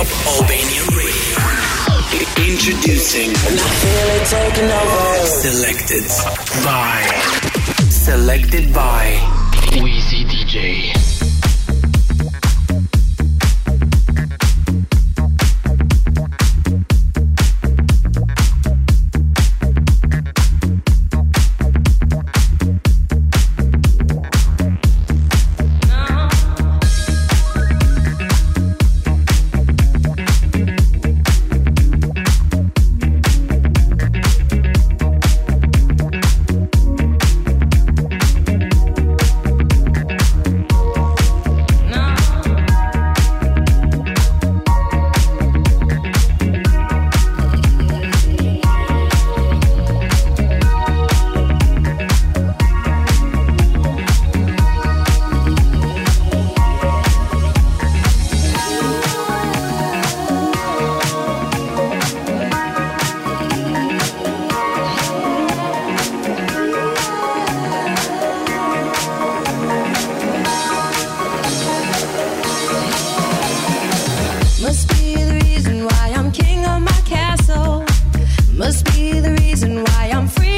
Top Albania Radio. Introducing Selected by Selected by Wizii DJ. the reason why I'm free.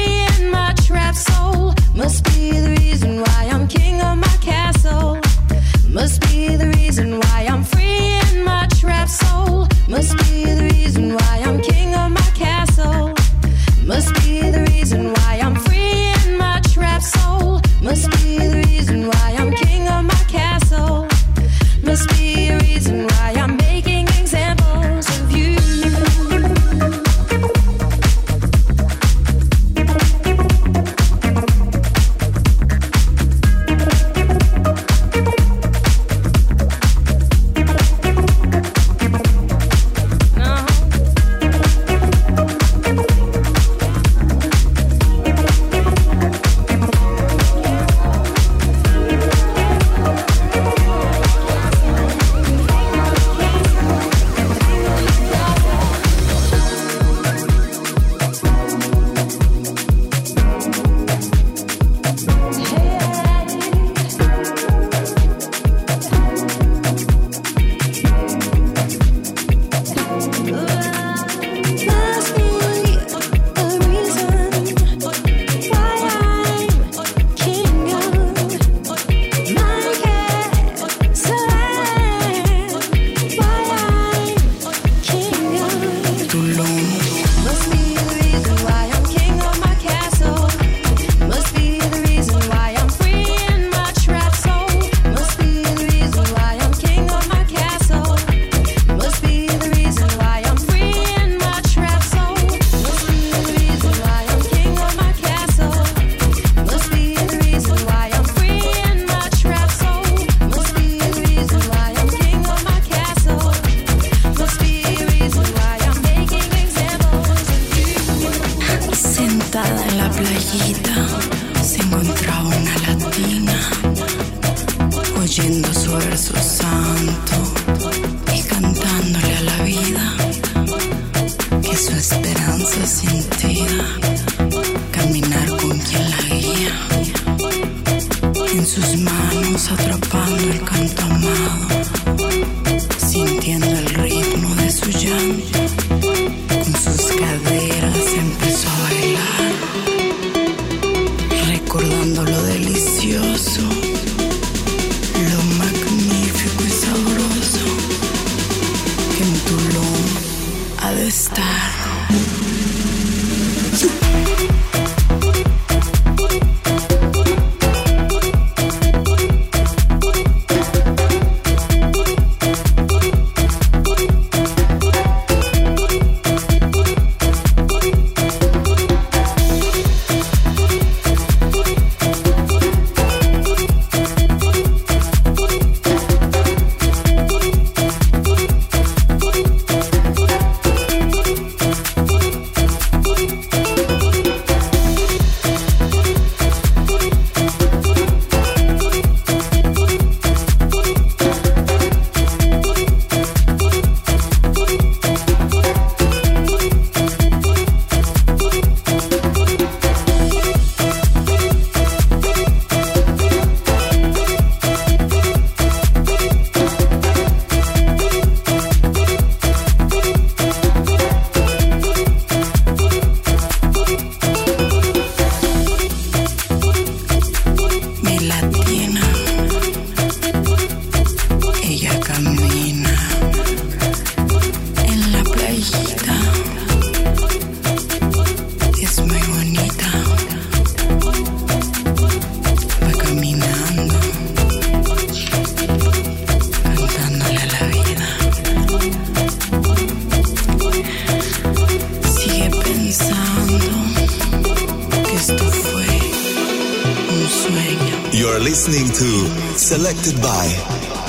Selected by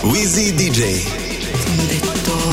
Wizii DJ.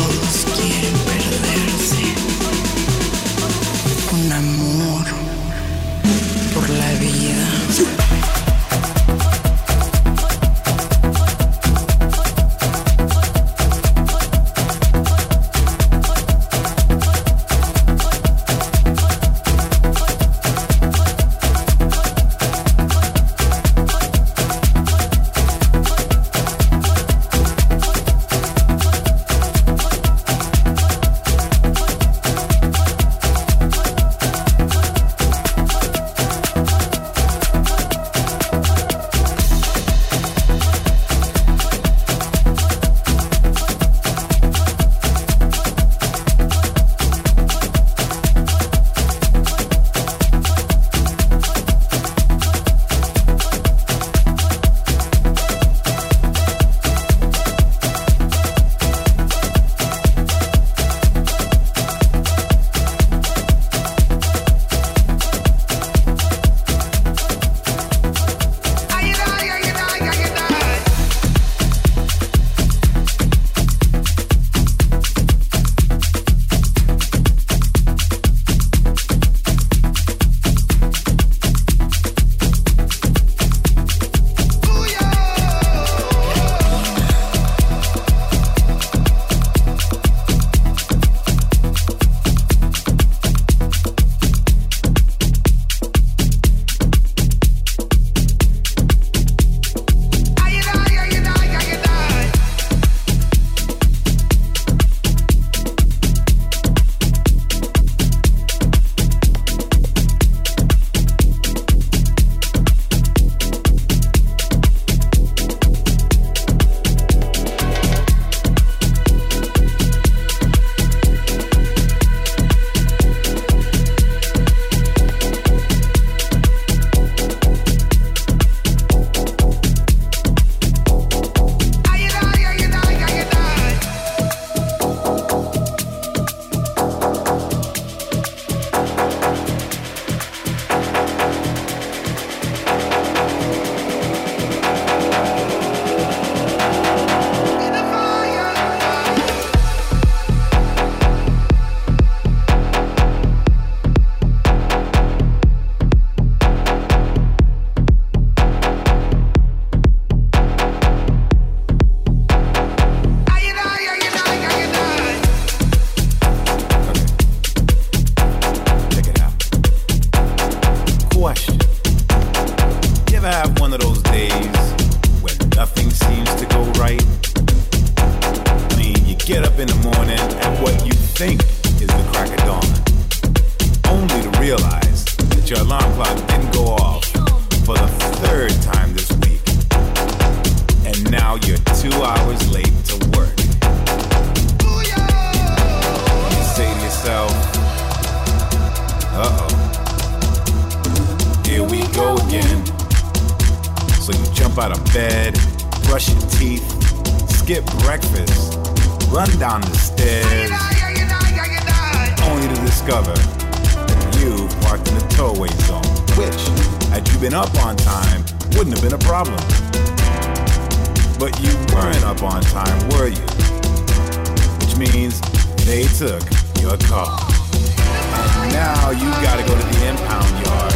They took your car, And now you gotta go to the impound yard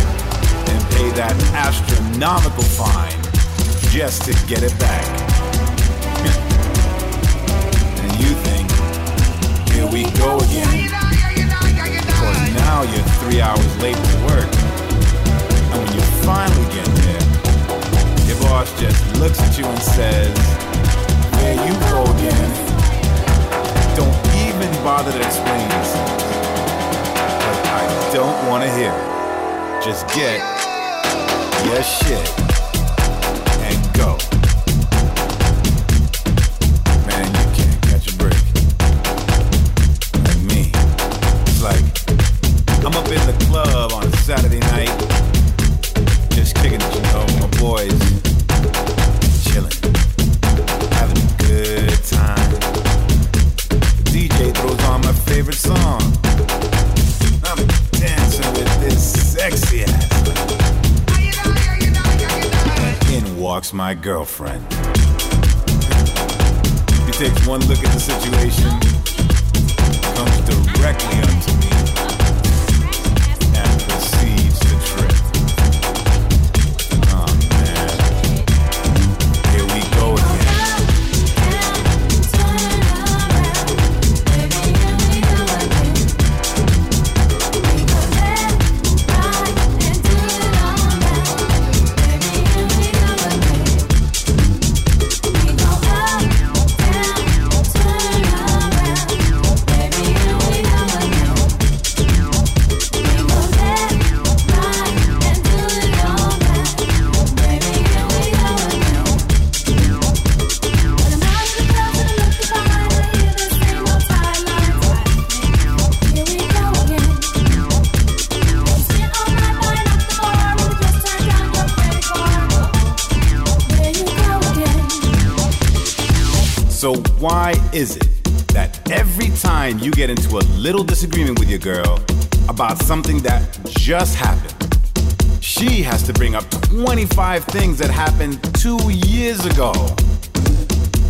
and pay that astronomical fine just to get it back. and you think, here we go again. Because now you're three hours late for work. And when you finally get there, your boss just looks at you and says, there you go again even bother to explain this. But I don't want to hear. Just get your shit. Girlfriend. He takes one look at the situation, comes directly up just happened, she has to bring up 25 things that happened two years ago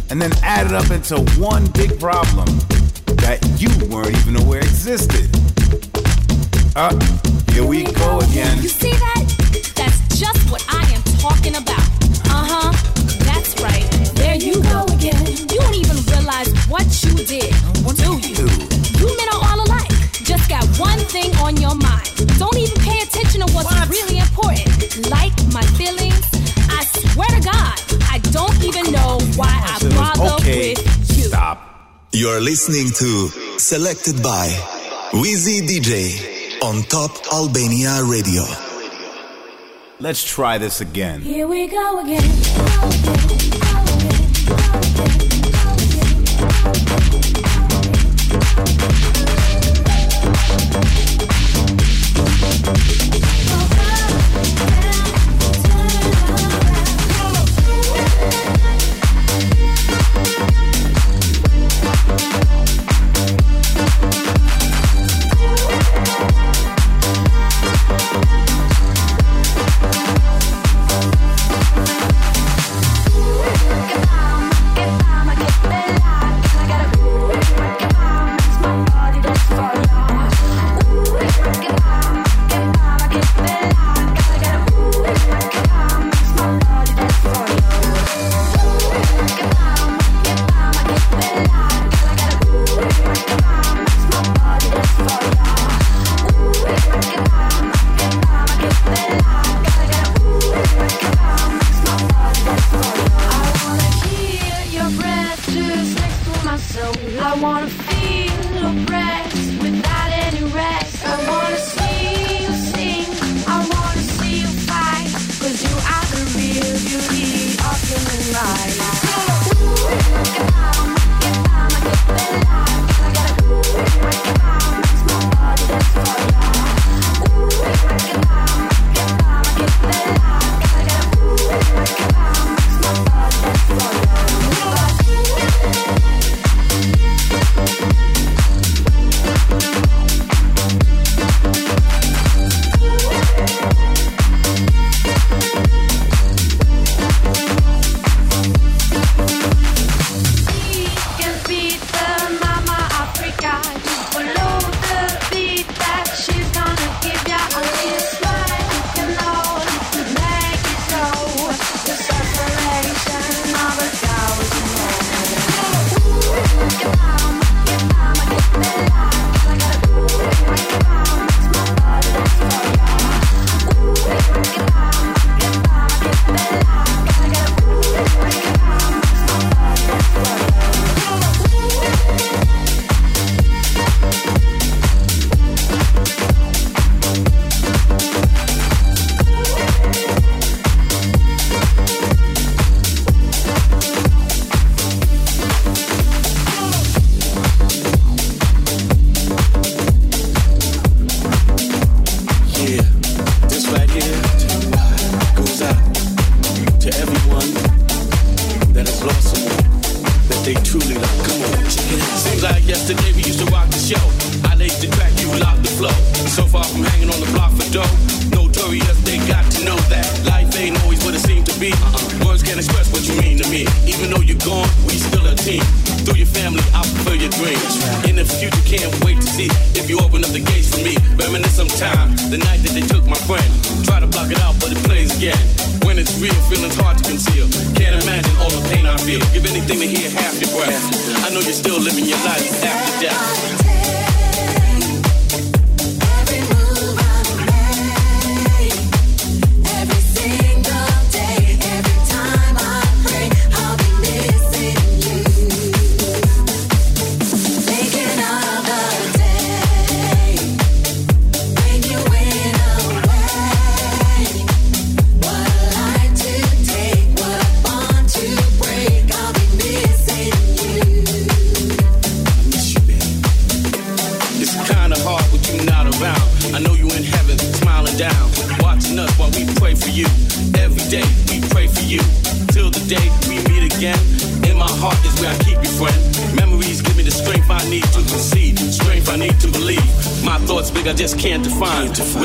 and then add it up into one big problem that you weren't even aware existed? Uh, here we go again. You see that? That's just what I am talking about. Uh huh. You're listening to Selected by Wizii DJ on Top Albania Radio. Let's try this again. Here we go again. Go again,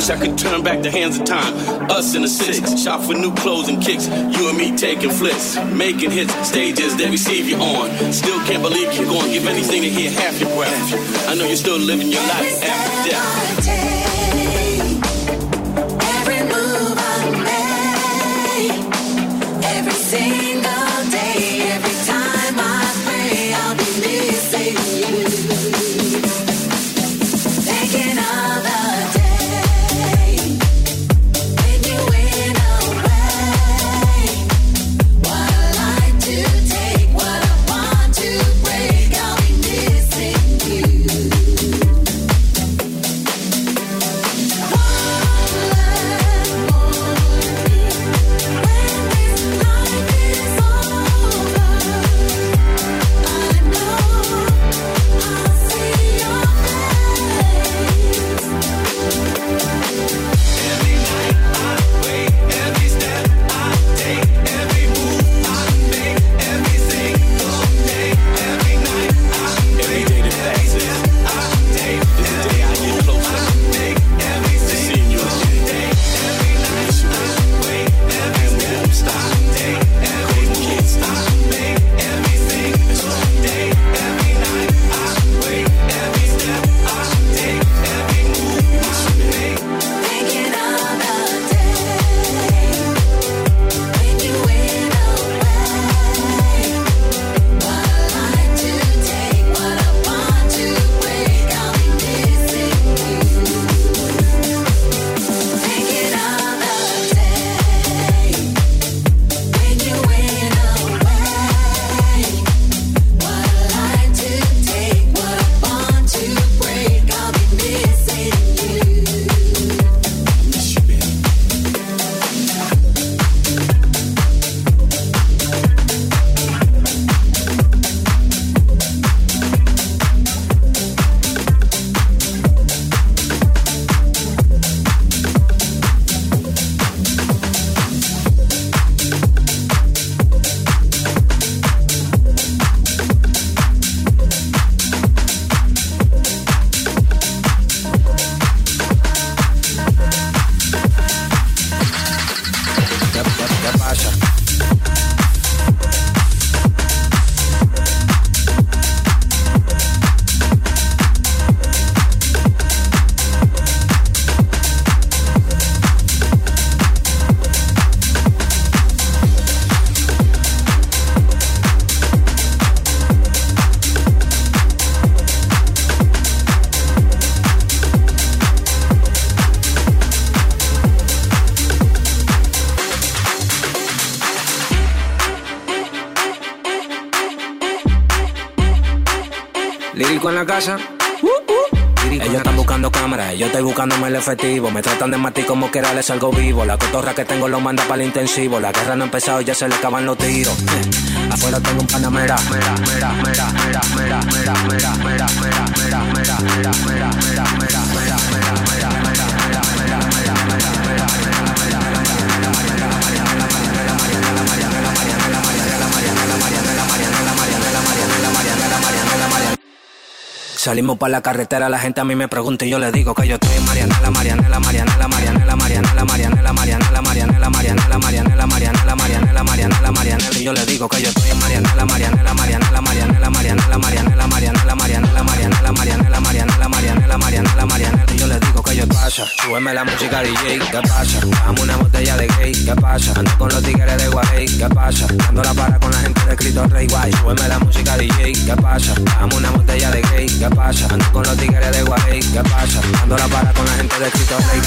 Wish I could turn back the hands of time. Us in the six, shop for new clothes and kicks. You and me taking flips, making hits, stages they receive you on. Still can't believe you're going. Give anything to hear half your breath. I know you're still living your life after death. Ellos están buscando cámaras, yo estoy buscándome el efectivo. Me tratan de matar como que les algo vivo. La cotorra que tengo lo manda para el intensivo. La guerra no ha empezado, ya se le acaban los tiros. Afuera tengo un panamera. Salimos para la carretera, la gente a mí me pregunta y yo le digo que yo estoy en Marianela, Marianela, Marianela, Marianela, Marianela, Marianela, Marianela, Marianela, Marianela, Marianela, Marianela, Marianela, Marianela, Marianela, y yo le digo que yo estoy en Marianela, Marianela, Marianela, Marianela, Marianela, Marianela, Marianela, Marianela, Marianela, Marianela, Marianela, Marianela, Marianela, Marianela, y yo le digo que yo pasa, súbeme la música DJ, ¿qué pasa? Dame una botella de gay, ¿qué pasa? Ando con los tigres de Guay, ¿qué pasa? Dando la para con la gente de Cristo Rey Guay, súbeme la música DJ, ¿qué pasa? Dame una botella de gay, ¿qué Ando con los tigres de Guay, ¿qué pasa? Dando la para con la gente de Cristo Rey.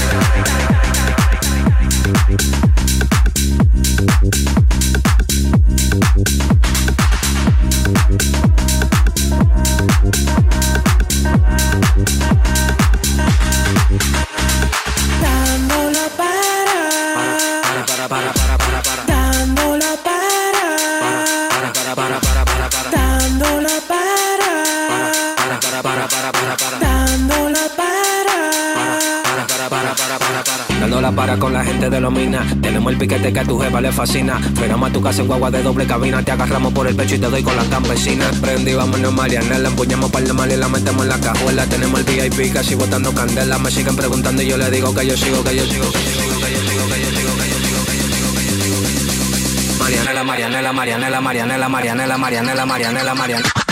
Con la gente de los minas. Tenemos el piquete que a tu jeva le fascina. Frenamos a tu casa en guagua de doble cabina. Te agarramos por el pecho y te doy con la campesina. Prendí, vamos vámonos, Mariana. La empuñamos para el mal y la metemos en la cajuela. Tenemos el VIP casi botando candela. Me siguen preguntando y yo le digo que yo sigo, que yo sigo, que yo sigo, que yo sigo, que yo sigo, que yo sigo, que yo sigo, que yo sigo. Marianela, Marianela, Marianela, Marianela, Marianela, Marianela, Marianela, Marianela.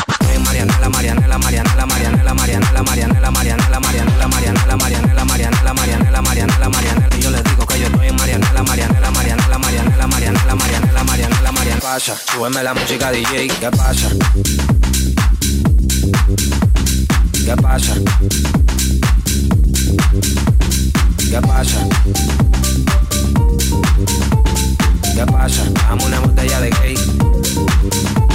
Marianela, Marianela, Marianela, Marianela, Marianela, Marianela, Marianela, Marianela, Marianela, Marianela, Marianela, Marianela, Marianela, Marianela, yo les digo que yo estoy en Marianela, Marianela, Marianela, Marianela, Marianela, Marianela, Marianela. Pasa, súbeme la música DJ, ¿qué pasa? ¿Qué pasa? ¿Qué pasa? ¿Qué pasa? Dame una botella de gay.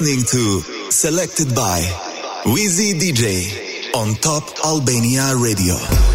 Listening to Selected by Wizii DJ on Top Albania Radio.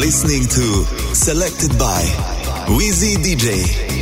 Listening to Selected by Wizii DJ.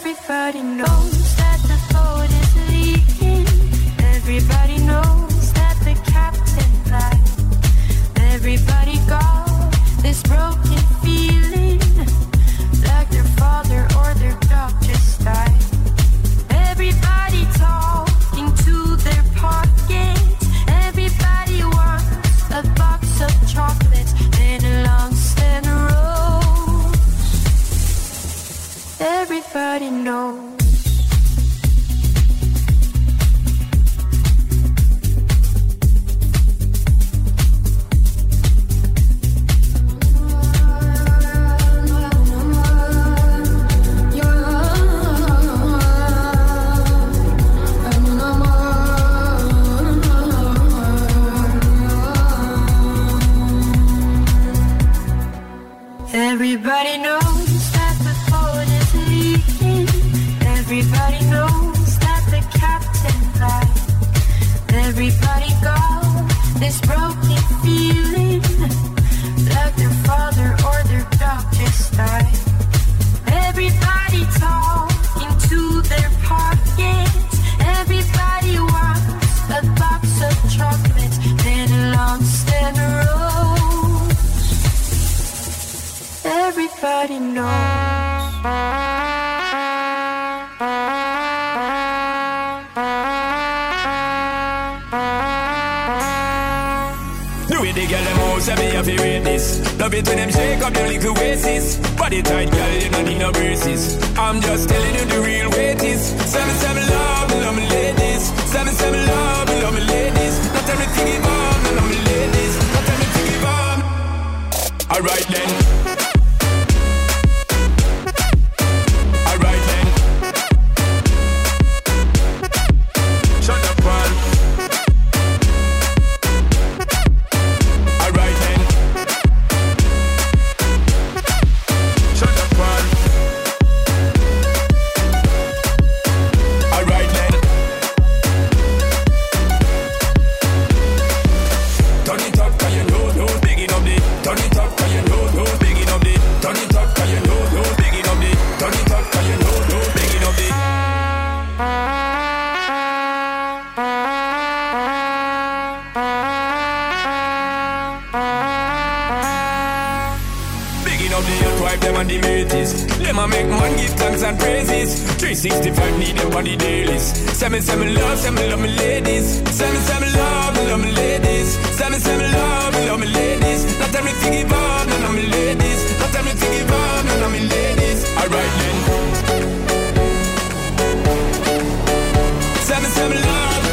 Everybody knows that the boat is leaking. Everybody knows that the captain lied. Everybody got this broken. already know. nobody knows. the girl them out, say me a fi rate Love it when them shake up your little waist. Body tight, girl, you don't need no braces. I'm just telling you the real weight is. Seven, seven, love, love me ladies. Seven, seven, love, love me ladies. Not everything is on, love me ladies. Not everything is on Alright then. Man give thanks and praises. 365 need them on the dailies. Say me, say me love, say me love me ladies. Say me, say me love, me love me ladies. Say me, say me love, me love me ladies. Not tell me give up, none of me ladies. Not tell me give up, none of me ladies. Alright then. Say me, say me love.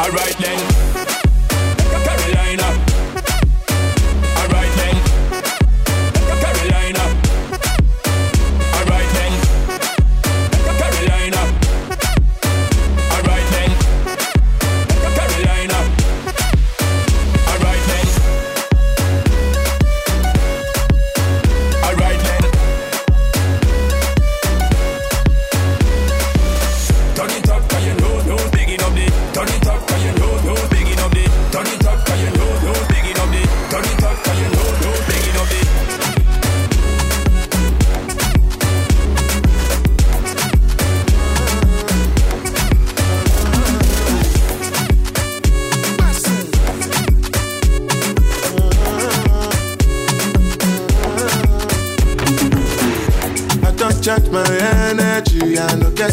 Alright then.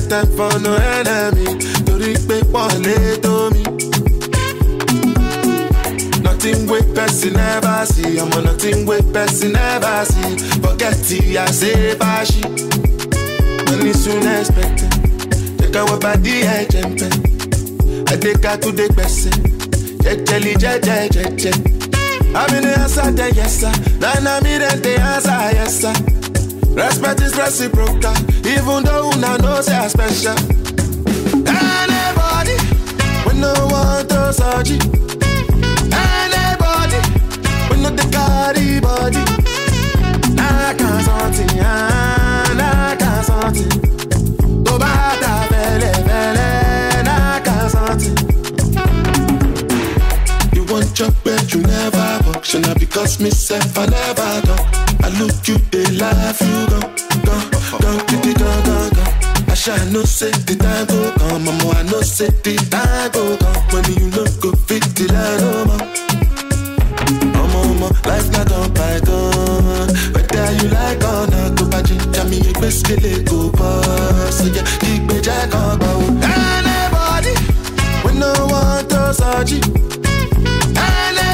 Time for no enemy. Torí pé wọ́n lé tó mi. Nothing wey person never see, ọmọ nothing wey person never see. Forget ti I say báṣì. Money soon expected, jẹ́ ká wọ́n bá dí ẹ̀jẹ̀ ń pẹ́. Ẹ̀dẹ́ka tó dé gbẹ̀sẹ̀, jẹ́jẹ́lì jẹ́jẹ́ jẹ́jẹ́. Àmì ni answer yes sir, nana mi dem dey answer yes sir. Respect is reciprocal, even though una know say I special. Anybody, we no want to surgery. Anybody, we no the carry body. Nah, can't something, nah, can't something. To bata vele vele, nah, can't something. You want job where you never so now because myself I never done. I look you, they laugh you go, go, go, go, go, go, go. I shall no say the time go come, mama. I know say the time go come. When you look go fit the line, oh mama. Ọmọ ọmọ life don by done. Whether you like or not, tó bá jíjà mi ẹgbẹ́ sílé kò bọ́. Sọ̀yà ìgbẹ́jà kan gbà ó. Anybody, we no want to surgery. Anybody,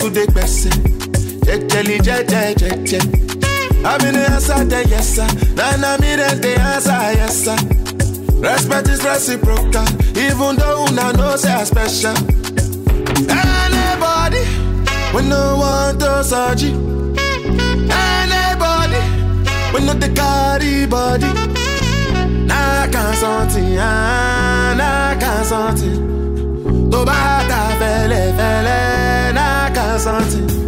Tó dé gbẹ̀sẹ̀, jẹ́jẹ́lì jẹ́jẹ́ jẹ́jẹ́. Àmì ni answer yes sir, nana dem dey answer yes sir. Respect is reciprocal, even though una know say I special. Anybody, we no want to surgery. Anybody, we no the carry body. Nah, can't something, ah, nah, can't something. To bá ta fẹ́ Something.